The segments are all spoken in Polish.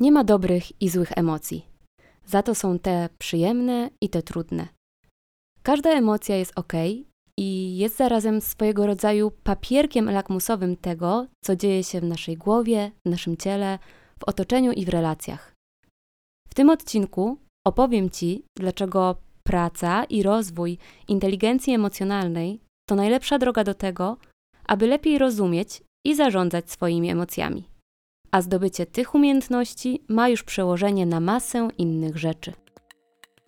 Nie ma dobrych i złych emocji. Za to są te przyjemne i te trudne. Każda emocja jest ok i jest zarazem swojego rodzaju papierkiem lakmusowym tego, co dzieje się w naszej głowie, w naszym ciele, w otoczeniu i w relacjach. W tym odcinku opowiem Ci, dlaczego praca i rozwój inteligencji emocjonalnej to najlepsza droga do tego, aby lepiej rozumieć i zarządzać swoimi emocjami. A zdobycie tych umiejętności ma już przełożenie na masę innych rzeczy.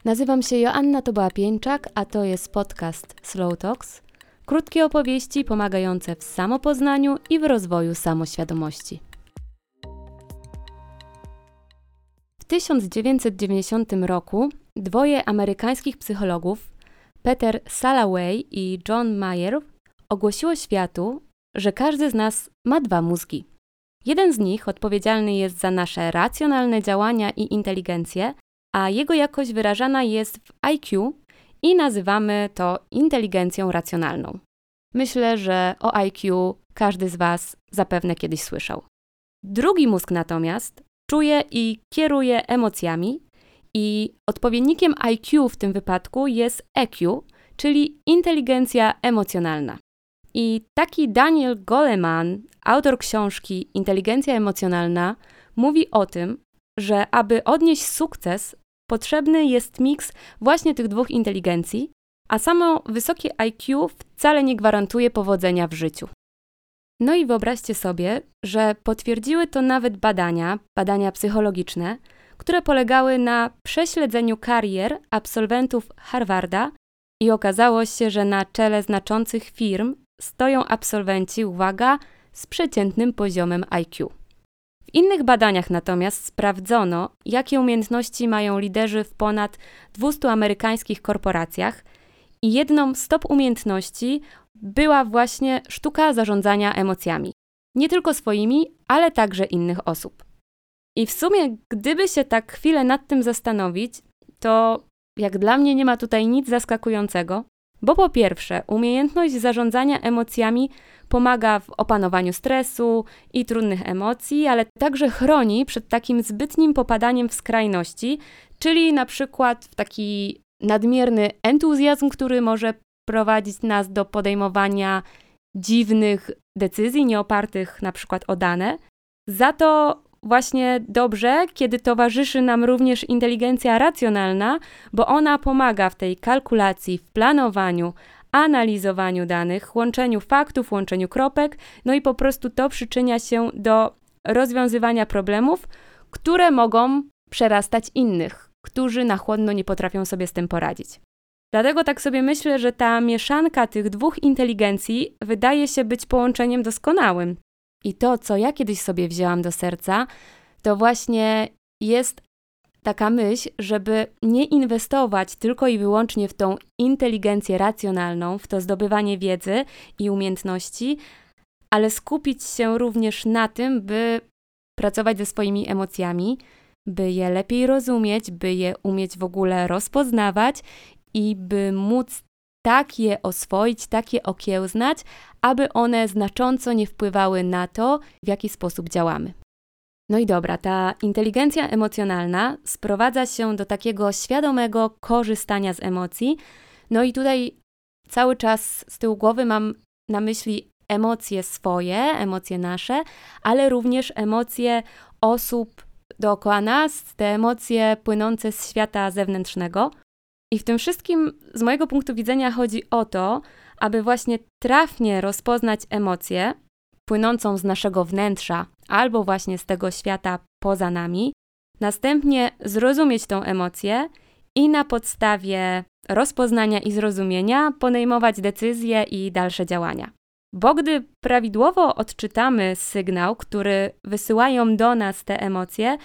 Nazywam się Joanna Toba-Pieńczak, a to jest podcast Slow Talks, krótkie opowieści pomagające w samopoznaniu i w rozwoju samoświadomości. W 1990 roku dwoje amerykańskich psychologów, Peter Salaway i John Mayer, ogłosiło światu, że każdy z nas ma dwa mózgi. Jeden z nich odpowiedzialny jest za nasze racjonalne działania i inteligencję, a jego jakość wyrażana jest w IQ i nazywamy to inteligencją racjonalną. Myślę, że o IQ każdy z Was zapewne kiedyś słyszał. Drugi mózg natomiast czuje i kieruje emocjami, i odpowiednikiem IQ w tym wypadku jest EQ, czyli inteligencja emocjonalna. I taki Daniel Goleman, autor książki Inteligencja emocjonalna, mówi o tym, że aby odnieść sukces, potrzebny jest miks właśnie tych dwóch inteligencji, a samo wysokie IQ wcale nie gwarantuje powodzenia w życiu. No i wyobraźcie sobie, że potwierdziły to nawet badania, badania psychologiczne, które polegały na prześledzeniu karier absolwentów Harvarda i okazało się, że na czele znaczących firm stoją absolwenci, uwaga, z przeciętnym poziomem IQ. W innych badaniach natomiast sprawdzono, jakie umiejętności mają liderzy w ponad 200 amerykańskich korporacjach i jedną z top umiejętności była właśnie sztuka zarządzania emocjami. Nie tylko swoimi, ale także innych osób. I w sumie, gdyby się tak chwilę nad tym zastanowić, to jak dla mnie nie ma tutaj nic zaskakującego, bo po pierwsze, umiejętność zarządzania emocjami pomaga w opanowaniu stresu i trudnych emocji, ale także chroni przed takim zbytnim popadaniem w skrajności, czyli na przykład w taki nadmierny entuzjazm, który może prowadzić nas do podejmowania dziwnych decyzji, nieopartych na przykład o dane. Za to właśnie dobrze, kiedy towarzyszy nam również inteligencja racjonalna, bo ona pomaga w tej kalkulacji, w planowaniu, analizowaniu danych, łączeniu faktów, łączeniu kropek, no i po prostu to przyczynia się do rozwiązywania problemów, które mogą przerastać innych, którzy na chłodno nie potrafią sobie z tym poradzić. Dlatego tak sobie myślę, że ta mieszanka tych dwóch inteligencji wydaje się być połączeniem doskonałym. I to, co ja kiedyś sobie wzięłam do serca, to właśnie jest taka myśl, żeby nie inwestować tylko i wyłącznie w tą inteligencję racjonalną, w to zdobywanie wiedzy i umiejętności, ale skupić się również na tym, by pracować ze swoimi emocjami, by je lepiej rozumieć, by je umieć w ogóle rozpoznawać i by móc tak je oswoić, tak je okiełznać, aby one znacząco nie wpływały na to, w jaki sposób działamy. No i dobra, ta inteligencja emocjonalna sprowadza się do takiego świadomego korzystania z emocji. No i tutaj cały czas z tyłu głowy mam na myśli emocje swoje, emocje nasze, ale również emocje osób dookoła nas, te emocje płynące z świata zewnętrznego. I w tym wszystkim z mojego punktu widzenia chodzi o to, aby właśnie trafnie rozpoznać emocję płynącą z naszego wnętrza albo właśnie z tego świata poza nami, następnie zrozumieć tą emocję i na podstawie rozpoznania i zrozumienia podejmować decyzje i dalsze działania. Bo gdy prawidłowo odczytamy sygnał, który wysyłają do nas te emocje,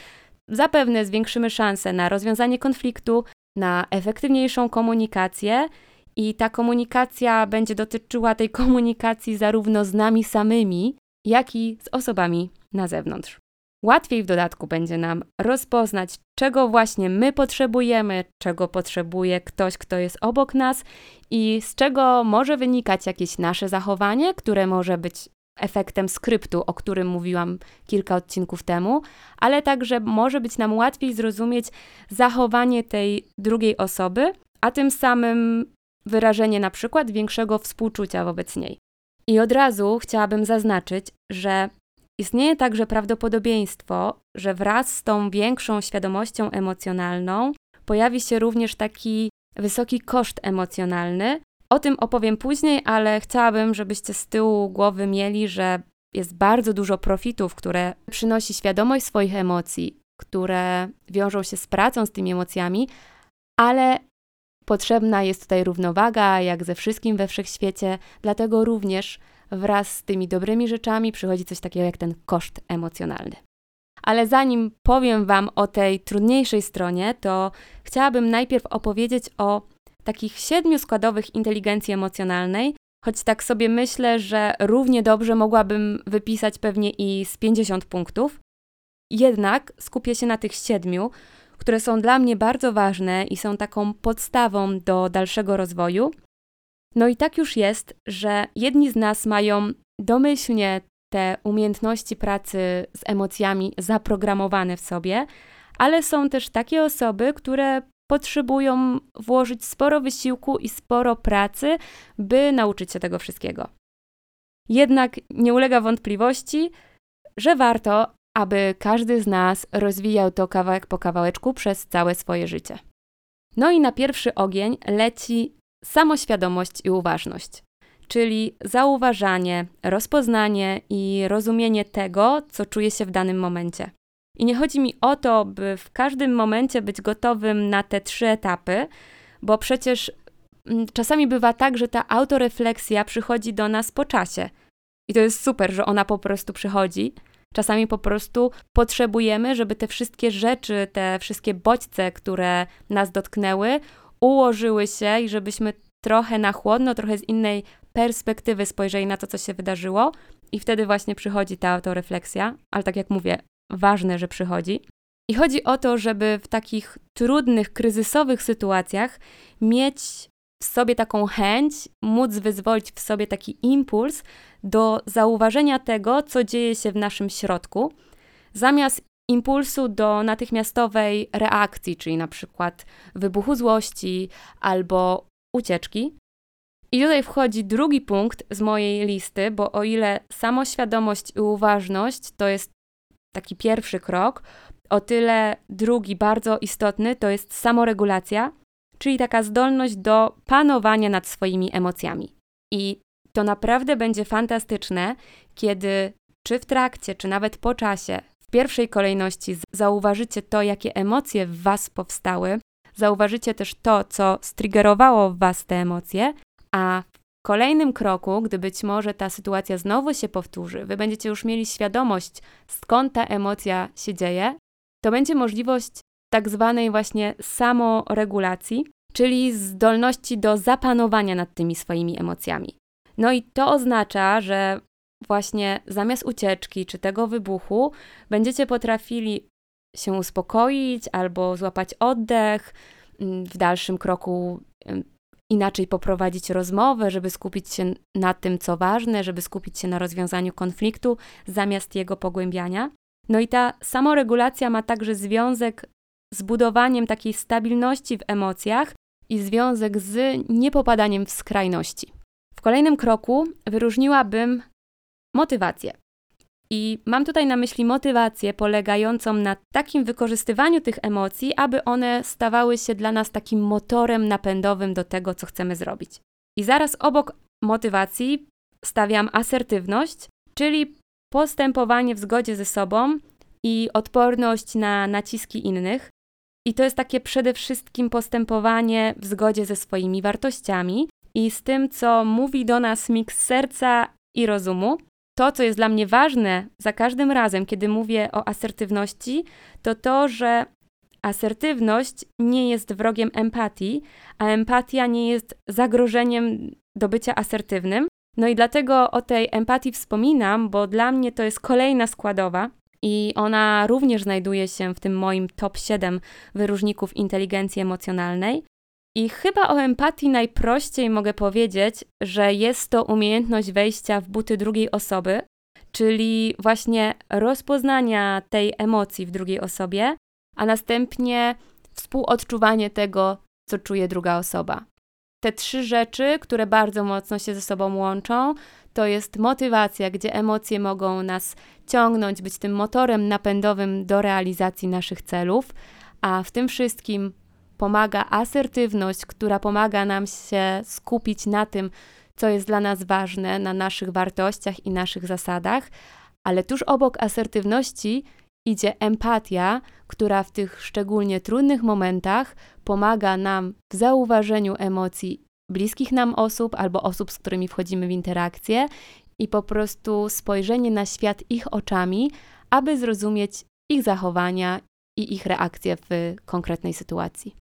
zapewne zwiększymy szanse na rozwiązanie konfliktu, na efektywniejszą komunikację i ta komunikacja będzie dotyczyła tej komunikacji zarówno z nami samymi, jak i z osobami na zewnątrz. Łatwiej w dodatku będzie nam rozpoznać, czego właśnie my potrzebujemy, czego potrzebuje ktoś, kto jest obok nas i z czego może wynikać jakieś nasze zachowanie, które może być efektem skryptu, o którym mówiłam kilka odcinków temu, ale także może być nam łatwiej zrozumieć zachowanie tej drugiej osoby, a tym samym wyrażenie na przykład większego współczucia wobec niej. I od razu chciałabym zaznaczyć, że istnieje także prawdopodobieństwo, że wraz z tą większą świadomością emocjonalną pojawi się również taki wysoki koszt emocjonalny. O tym opowiem później, ale chciałabym, żebyście z tyłu głowy mieli, że jest bardzo dużo profitów, które przynosi świadomość swoich emocji, które wiążą się z pracą z tymi emocjami, ale potrzebna jest tutaj równowaga, jak ze wszystkim we wszechświecie, dlatego również wraz z tymi dobrymi rzeczami przychodzi coś takiego jak ten koszt emocjonalny. Ale zanim powiem Wam o tej trudniejszej stronie, to chciałabym najpierw opowiedzieć o takich siedmiu składowych inteligencji emocjonalnej, choć tak sobie myślę, że równie dobrze mogłabym wypisać pewnie i z 50 punktów. Jednak skupię się na tych siedmiu, które są dla mnie bardzo ważne i są taką podstawą do dalszego rozwoju. No i tak już jest, że jedni z nas mają domyślnie te umiejętności pracy z emocjami zaprogramowane w sobie, ale są też takie osoby, które potrzebują włożyć sporo wysiłku i sporo pracy, by nauczyć się tego wszystkiego. Jednak nie ulega wątpliwości, że warto, aby każdy z nas rozwijał to kawałek po kawałeczku przez całe swoje życie. No i na pierwszy ogień leci samoświadomość i uważność czyli zauważanie, rozpoznanie i rozumienie tego, co czuje się w danym momencie. I nie chodzi mi o to, by w każdym momencie być gotowym na te trzy etapy, bo przecież mm, czasami bywa tak, że ta autorefleksja przychodzi do nas po czasie. I to jest super, że ona po prostu przychodzi. Czasami po prostu potrzebujemy, żeby te wszystkie rzeczy, te wszystkie bodźce, które nas dotknęły, ułożyły się i żebyśmy trochę na chłodno, trochę z innej perspektywy spojrzeli na to, co się wydarzyło, i wtedy właśnie przychodzi ta autorefleksja, ale tak jak mówię, ważne, że przychodzi. I chodzi o to, żeby w takich trudnych, kryzysowych sytuacjach mieć w sobie taką chęć, móc wyzwolić w sobie taki impuls do zauważenia tego, co dzieje się w naszym środku, zamiast impulsu do natychmiastowej reakcji, czyli na przykład wybuchu złości albo ucieczki. I tutaj wchodzi drugi punkt z mojej listy, bo o ile samoświadomość i uważność to jest taki pierwszy krok, o tyle drugi, bardzo istotny, to jest samoregulacja, czyli taka zdolność do panowania nad swoimi emocjami. I to naprawdę będzie fantastyczne, kiedy czy w trakcie, czy nawet po czasie, w pierwszej kolejności zauważycie to, jakie emocje w Was powstały, zauważycie też to, co striggerowało w Was te emocje, a kolejnym kroku, gdy być może ta sytuacja znowu się powtórzy, Wy będziecie już mieli świadomość, skąd ta emocja się dzieje, to będzie możliwość tak zwanej właśnie samoregulacji, czyli zdolności do zapanowania nad tymi swoimi emocjami. No i to oznacza, że właśnie zamiast ucieczki czy tego wybuchu będziecie potrafili się uspokoić albo złapać oddech, mm, w dalszym kroku inaczej poprowadzić rozmowę, żeby skupić się na tym, co ważne, żeby skupić się na rozwiązaniu konfliktu zamiast jego pogłębiania. No i ta samoregulacja ma także związek z budowaniem takiej stabilności w emocjach i związek z niepopadaniem w skrajności. W kolejnym kroku wyróżniłabym motywację. I mam tutaj na myśli motywację polegającą na takim wykorzystywaniu tych emocji, aby one stawały się dla nas takim motorem napędowym do tego, co chcemy zrobić. I zaraz obok motywacji stawiam asertywność, czyli postępowanie w zgodzie ze sobą i odporność na naciski innych. I to jest takie przede wszystkim postępowanie w zgodzie ze swoimi wartościami i z tym, co mówi do nas miks serca i rozumu, to, co jest dla mnie ważne za każdym razem, kiedy mówię o asertywności, to to, że asertywność nie jest wrogiem empatii, a empatia nie jest zagrożeniem do bycia asertywnym. No i dlatego o tej empatii wspominam, bo dla mnie to jest kolejna składowa i ona również znajduje się w tym moim top 7 wyróżników inteligencji emocjonalnej. I chyba o empatii najprościej mogę powiedzieć, że jest to umiejętność wejścia w buty drugiej osoby, czyli właśnie rozpoznania tej emocji w drugiej osobie, a następnie współodczuwanie tego, co czuje druga osoba. Te trzy rzeczy, które bardzo mocno się ze sobą łączą, to jest motywacja, gdzie emocje mogą nas ciągnąć, być tym motorem napędowym do realizacji naszych celów, a w tym wszystkim pomaga asertywność, która pomaga nam się skupić na tym, co jest dla nas ważne, na naszych wartościach i naszych zasadach, ale tuż obok asertywności idzie empatia, która w tych szczególnie trudnych momentach pomaga nam w zauważeniu emocji bliskich nam osób albo osób, z którymi wchodzimy w interakcję i po prostu spojrzenie na świat ich oczami, aby zrozumieć ich zachowania i ich reakcje w konkretnej sytuacji.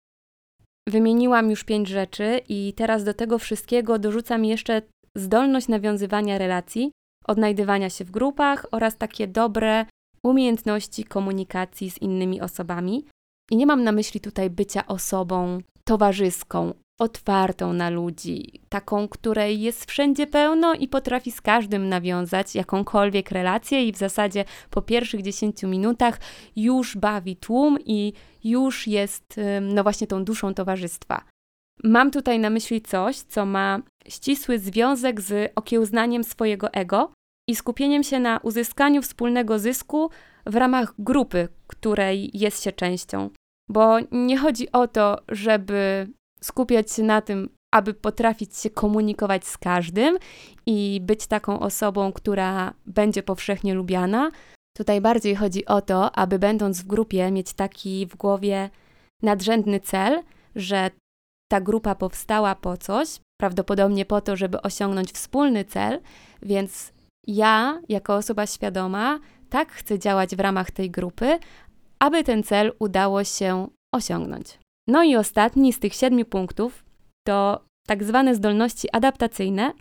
Wymieniłam już pięć rzeczy i teraz do tego wszystkiego dorzucam jeszcze zdolność nawiązywania relacji, odnajdywania się w grupach oraz takie dobre umiejętności komunikacji z innymi osobami. I nie mam na myśli tutaj bycia osobą towarzyską, otwartą na ludzi, taką, której jest wszędzie pełno i potrafi z każdym nawiązać jakąkolwiek relację, i w zasadzie po pierwszych 10 minutach już bawi tłum i już jest, no właśnie, tą duszą towarzystwa. Mam tutaj na myśli coś, co ma ścisły związek z okiełznaniem swojego ego i skupieniem się na uzyskaniu wspólnego zysku w ramach grupy, której jest się częścią. Bo nie chodzi o to, żeby skupiać się na tym, aby potrafić się komunikować z każdym i być taką osobą, która będzie powszechnie lubiana. Tutaj bardziej chodzi o to, aby będąc w grupie mieć taki w głowie nadrzędny cel, że ta grupa powstała po coś, prawdopodobnie po to, żeby osiągnąć wspólny cel, więc ja, jako osoba świadoma, tak chcę działać w ramach tej grupy, aby ten cel udało się osiągnąć. No i ostatni z tych siedmiu punktów to tak zwane zdolności adaptacyjne,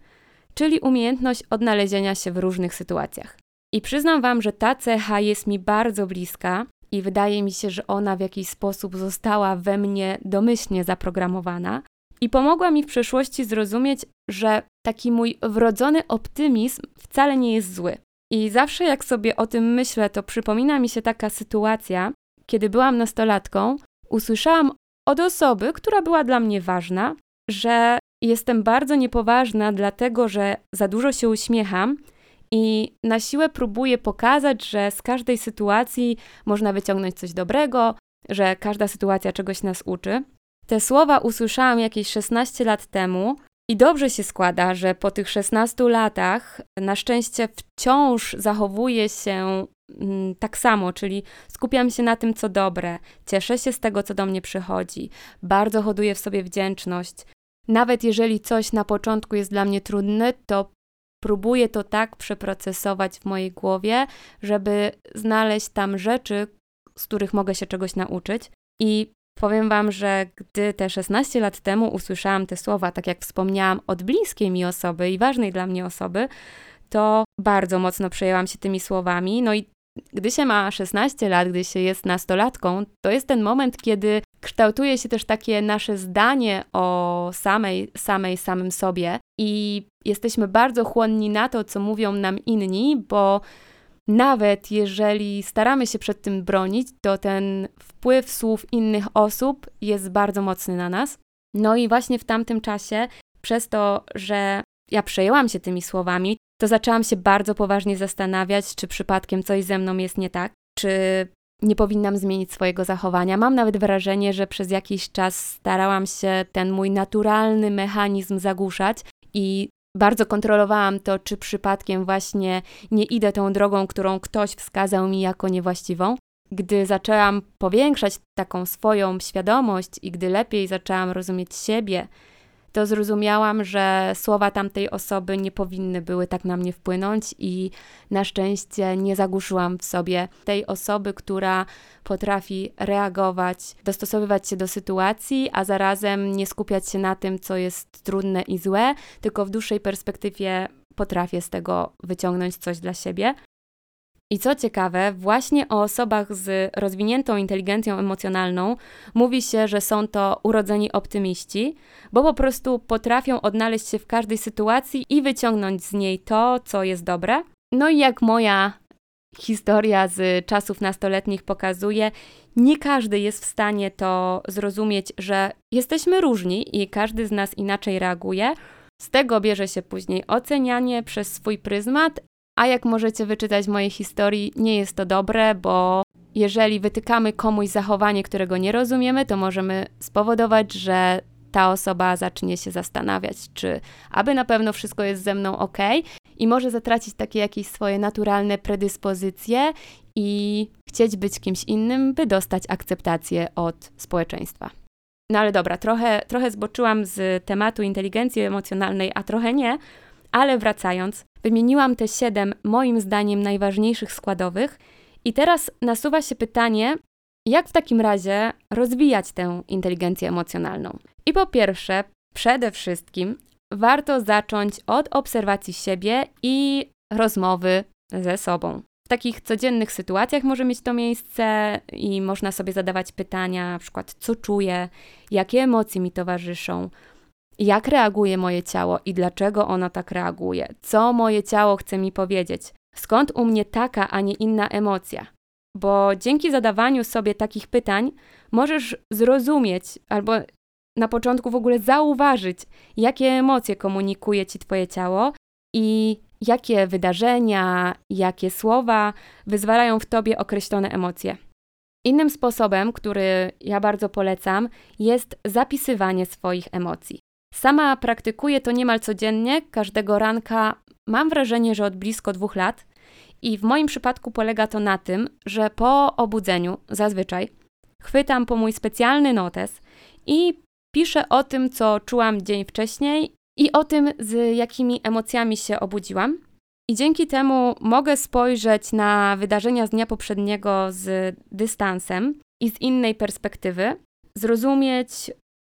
czyli umiejętność odnalezienia się w różnych sytuacjach. I przyznam Wam, że ta cecha jest mi bardzo bliska i wydaje mi się, że ona w jakiś sposób została we mnie domyślnie zaprogramowana i pomogła mi w przeszłości zrozumieć, że taki mój wrodzony optymizm wcale nie jest zły. I zawsze jak sobie o tym myślę, to przypomina mi się taka sytuacja, kiedy byłam nastolatką, usłyszałam od osoby, która była dla mnie ważna, że jestem bardzo niepoważna, dlatego że za dużo się uśmiecham i na siłę próbuję pokazać, że z każdej sytuacji można wyciągnąć coś dobrego, że każda sytuacja czegoś nas uczy. Te słowa usłyszałam jakieś 16 lat temu i dobrze się składa, że po tych 16 latach na szczęście wciąż zachowuję się mm, tak samo, czyli skupiam się na tym, co dobre, cieszę się z tego, co do mnie przychodzi, bardzo hoduję w sobie wdzięczność. Nawet jeżeli coś na początku jest dla mnie trudne, to próbuję to tak przeprocesować w mojej głowie, żeby znaleźć tam rzeczy, z których mogę się czegoś nauczyć. I Powiem Wam, że gdy te 16 lat temu usłyszałam te słowa, tak jak wspomniałam, od bliskiej mi osoby i ważnej dla mnie osoby, to bardzo mocno przejęłam się tymi słowami. No i gdy się ma 16 lat, gdy się jest nastolatką, to jest ten moment, kiedy kształtuje się też takie nasze zdanie o samej, samej, samym sobie i jesteśmy bardzo chłonni na to, co mówią nam inni, bo nawet jeżeli staramy się przed tym bronić, to ten wpływ słów innych osób jest bardzo mocny na nas. No i właśnie w tamtym czasie, przez to, że ja przejęłam się tymi słowami, to zaczęłam się bardzo poważnie zastanawiać, czy przypadkiem coś ze mną jest nie tak, czy nie powinnam zmienić swojego zachowania. Mam nawet wrażenie, że przez jakiś czas starałam się ten mój naturalny mechanizm zagłuszać i bardzo kontrolowałam to, czy przypadkiem właśnie nie idę tą drogą, którą ktoś wskazał mi jako niewłaściwą. Gdy zaczęłam powiększać taką swoją świadomość i gdy lepiej zaczęłam rozumieć siebie, to zrozumiałam, że słowa tamtej osoby nie powinny były tak na mnie wpłynąć i na szczęście nie zagłuszyłam w sobie tej osoby, która potrafi reagować, dostosowywać się do sytuacji, a zarazem nie skupiać się na tym, co jest trudne i złe, tylko w dłuższej perspektywie potrafię z tego wyciągnąć coś dla siebie. I co ciekawe, właśnie o osobach z rozwiniętą inteligencją emocjonalną mówi się, że są to urodzeni optymiści, bo po prostu potrafią odnaleźć się w każdej sytuacji i wyciągnąć z niej to, co jest dobre. No i jak moja historia z czasów nastoletnich pokazuje, nie każdy jest w stanie to zrozumieć, że jesteśmy różni i każdy z nas inaczej reaguje. Z tego bierze się później ocenianie przez swój pryzmat, a jak możecie wyczytać w mojej historii, nie jest to dobre, bo jeżeli wytykamy komuś zachowanie, którego nie rozumiemy, to możemy spowodować, że ta osoba zacznie się zastanawiać, czy aby na pewno wszystko jest ze mną ok, i może zatracić takie jakieś swoje naturalne predyspozycje i chcieć być kimś innym, by dostać akceptację od społeczeństwa. No ale dobra, trochę, trochę zboczyłam z tematu inteligencji emocjonalnej, a trochę nie, ale wracając, wymieniłam te siedem moim zdaniem najważniejszych składowych i teraz nasuwa się pytanie, jak w takim razie rozwijać tę inteligencję emocjonalną? I po pierwsze, przede wszystkim warto zacząć od obserwacji siebie i rozmowy ze sobą. W takich codziennych sytuacjach może mieć to miejsce i można sobie zadawać pytania, na przykład co czuję, jakie emocje mi towarzyszą, jak reaguje moje ciało i dlaczego ono tak reaguje, co moje ciało chce mi powiedzieć, skąd u mnie taka, a nie inna emocja. Bo dzięki zadawaniu sobie takich pytań możesz zrozumieć albo na początku w ogóle zauważyć, jakie emocje komunikuje ci Twoje ciało i jakie wydarzenia, jakie słowa wyzwalają w Tobie określone emocje. Innym sposobem, który ja bardzo polecam, jest zapisywanie swoich emocji. Sama praktykuję to niemal codziennie, każdego ranka. Mam wrażenie, że od blisko dwóch lat. I w moim przypadku polega to na tym, że po obudzeniu zazwyczaj chwytam po mój specjalny notes i Piszę o tym, co czułam dzień wcześniej i o tym, z jakimi emocjami się obudziłam. I dzięki temu mogę spojrzeć na wydarzenia z dnia poprzedniego z dystansem i z innej perspektywy, zrozumieć,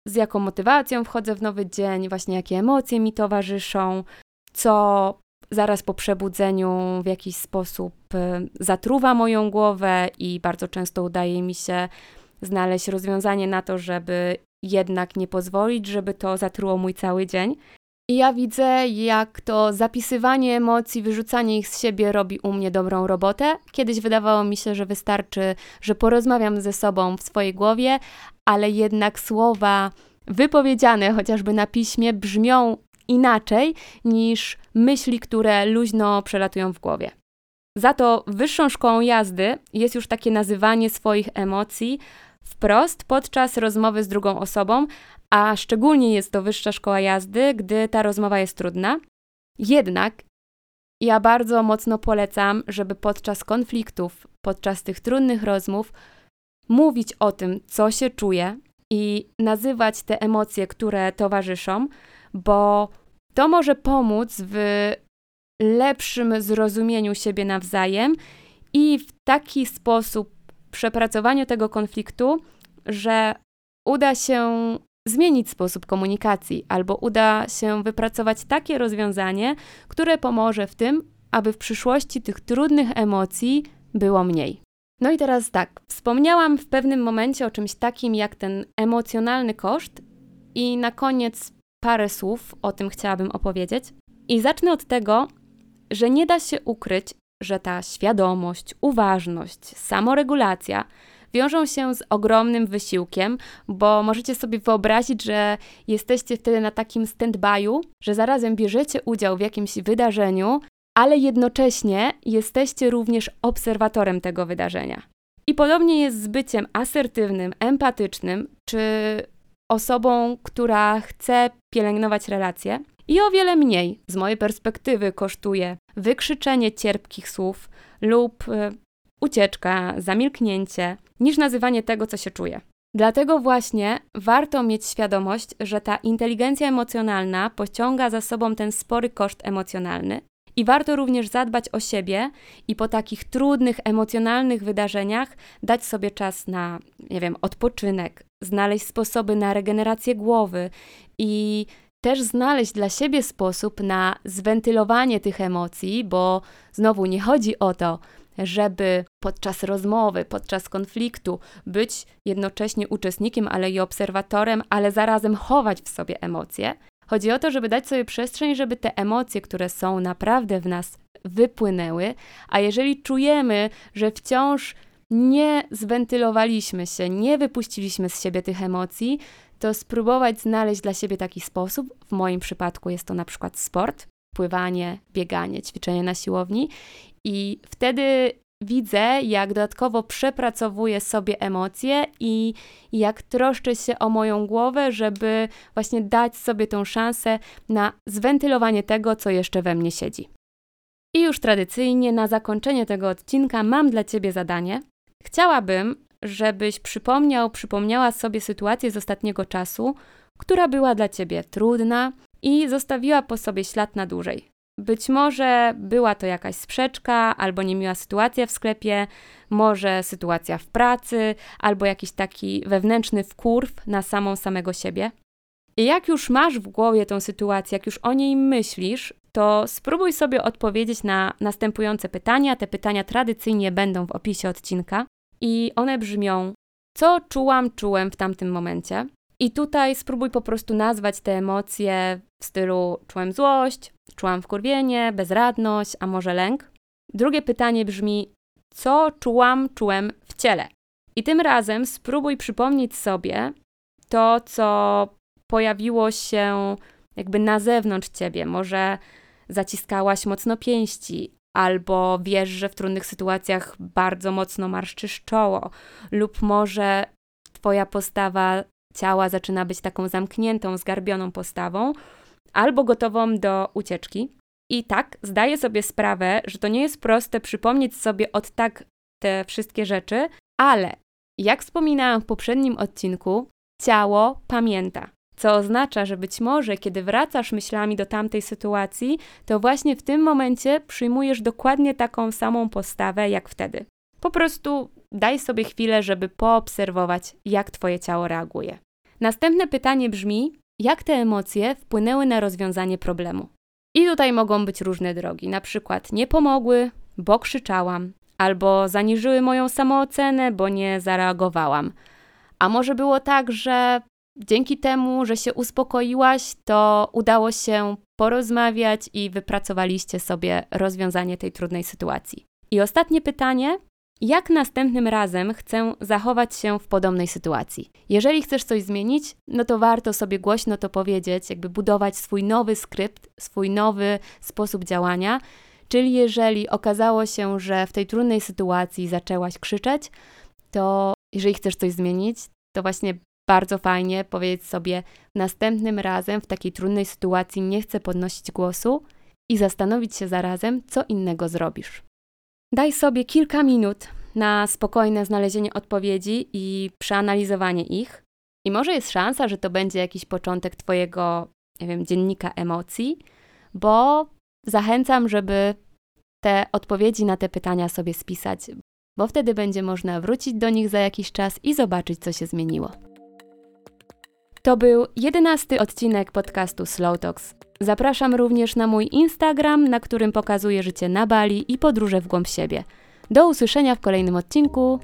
z jaką motywacją wchodzę w nowy dzień, właśnie jakie emocje mi towarzyszą, co zaraz po przebudzeniu w jakiś sposób y, zatruwa moją głowę i bardzo często udaje mi się znaleźć rozwiązanie na to, żeby jednak nie pozwolić, żeby to zatruło mój cały dzień. I ja widzę, jak to zapisywanie emocji, wyrzucanie ich z siebie robi u mnie dobrą robotę. Kiedyś wydawało mi się, że wystarczy, że porozmawiam ze sobą w swojej głowie, ale jednak słowa wypowiedziane chociażby na piśmie brzmią inaczej niż myśli, które luźno przelatują w głowie. Za to wyższą szkołą jazdy jest już takie nazywanie swoich emocji wprost podczas rozmowy z drugą osobą, a szczególnie jest to wyższa szkoła jazdy, gdy ta rozmowa jest trudna. Jednak ja bardzo mocno polecam, żeby podczas konfliktów, podczas tych trudnych rozmów mówić o tym, co się czuje i nazywać te emocje, które towarzyszą, bo to może pomóc w lepszym zrozumieniu siebie nawzajem i w taki sposób przepracowaniu tego konfliktu, że uda się zmienić sposób komunikacji albo uda się wypracować takie rozwiązanie, które pomoże w tym, aby w przyszłości tych trudnych emocji było mniej. No i teraz tak, wspomniałam w pewnym momencie o czymś takim jak ten emocjonalny koszt, i na koniec parę słów o tym chciałabym opowiedzieć. I zacznę od tego, że nie da się ukryć, że ta świadomość, uważność, samoregulacja wiążą się z ogromnym wysiłkiem, bo możecie sobie wyobrazić, że jesteście wtedy na takim stand-by'u, że zarazem bierzecie udział w jakimś wydarzeniu, ale jednocześnie jesteście również obserwatorem tego wydarzenia. I podobnie jest z byciem asertywnym, empatycznym, czy osobą, która chce pielęgnować relacje. I o wiele mniej, z mojej perspektywy, kosztuje wykrzyczenie cierpkich słów lub y, ucieczka, zamilknięcie, niż nazywanie tego, co się czuje. Dlatego właśnie warto mieć świadomość, że ta inteligencja emocjonalna pociąga za sobą ten spory koszt emocjonalny. I warto również zadbać o siebie i po takich trudnych, emocjonalnych wydarzeniach dać sobie czas na, nie wiem, odpoczynek, znaleźć sposoby na regenerację głowy i też znaleźć dla siebie sposób na zwentylowanie tych emocji, bo znowu nie chodzi o to, żeby podczas rozmowy, podczas konfliktu być jednocześnie uczestnikiem, ale i obserwatorem, ale zarazem chować w sobie emocje. Chodzi o to, żeby dać sobie przestrzeń, żeby te emocje, które są naprawdę w nas, wypłynęły, a jeżeli czujemy, że wciąż nie zwentylowaliśmy się, nie wypuściliśmy z siebie tych emocji, to spróbować znaleźć dla siebie taki sposób. W moim przypadku jest to na przykład sport, pływanie, bieganie, ćwiczenie na siłowni i wtedy widzę, jak dodatkowo przepracowuję sobie emocje i jak troszczę się o moją głowę, żeby właśnie dać sobie tą szansę na zwentylowanie tego, co jeszcze we mnie siedzi. I już tradycyjnie na zakończenie tego odcinka mam dla Ciebie zadanie. Chciałabym, żebyś przypomniał, przypomniała sobie sytuację z ostatniego czasu, która była dla Ciebie trudna i zostawiła po sobie ślad na dłużej. Być może była to jakaś sprzeczka, albo niemiła sytuacja w sklepie, może sytuacja w pracy, albo jakiś taki wewnętrzny wkurw na samą samego siebie. I jak już masz w głowie tą sytuację, jak już o niej myślisz, to spróbuj sobie odpowiedzieć na następujące pytania. Te pytania tradycyjnie będą w opisie odcinka i one brzmią: Co czułam, czułem w tamtym momencie? I tutaj spróbuj po prostu nazwać te emocje w stylu czułem złość, czułam wkurwienie, bezradność, a może lęk. Drugie pytanie brzmi: Co czułam, czułem w ciele? I tym razem spróbuj przypomnieć sobie to, co pojawiło się jakby na zewnątrz ciebie. Może zaciskałaś mocno pięści, albo wiesz, że w trudnych sytuacjach bardzo mocno marszczysz czoło, lub może twoja postawa ciała zaczyna być taką zamkniętą, zgarbioną postawą, albo gotową do ucieczki. I tak zdaję sobie sprawę, że to nie jest proste przypomnieć sobie od tak te wszystkie rzeczy, ale jak wspominałam w poprzednim odcinku, ciało pamięta. Co oznacza, że być może, kiedy wracasz myślami do tamtej sytuacji, to właśnie w tym momencie przyjmujesz dokładnie taką samą postawę jak wtedy. Po prostu daj sobie chwilę, żeby poobserwować, jak Twoje ciało reaguje. Następne pytanie brzmi: jak te emocje wpłynęły na rozwiązanie problemu? I tutaj mogą być różne drogi, na przykład nie pomogły, bo krzyczałam, albo zaniżyły moją samoocenę, bo nie zareagowałam. A może było tak, że dzięki temu, że się uspokoiłaś, to udało się porozmawiać i wypracowaliście sobie rozwiązanie tej trudnej sytuacji. I ostatnie pytanie: jak następnym razem chcę zachować się w podobnej sytuacji? Jeżeli chcesz coś zmienić, no to warto sobie głośno to powiedzieć, jakby budować swój nowy skrypt, swój nowy sposób działania. Czyli jeżeli okazało się, że w tej trudnej sytuacji zaczęłaś krzyczeć, to jeżeli chcesz coś zmienić, to właśnie bardzo fajnie powiedzieć sobie następnym razem w takiej trudnej sytuacji nie chcę podnosić głosu i zastanowić się zarazem, co innego zrobisz. Daj sobie kilka minut na spokojne znalezienie odpowiedzi i przeanalizowanie ich. I może jest szansa, że to będzie jakiś początek Twojego, nie wiem, dziennika emocji, bo zachęcam, żeby te odpowiedzi na te pytania sobie spisać, bo wtedy będzie można wrócić do nich za jakiś czas i zobaczyć, co się zmieniło. To był jedenasty odcinek podcastu Slow Talks. Zapraszam również na mój Instagram, na którym pokazuję życie na Bali i podróże w głąb siebie. Do usłyszenia w kolejnym odcinku.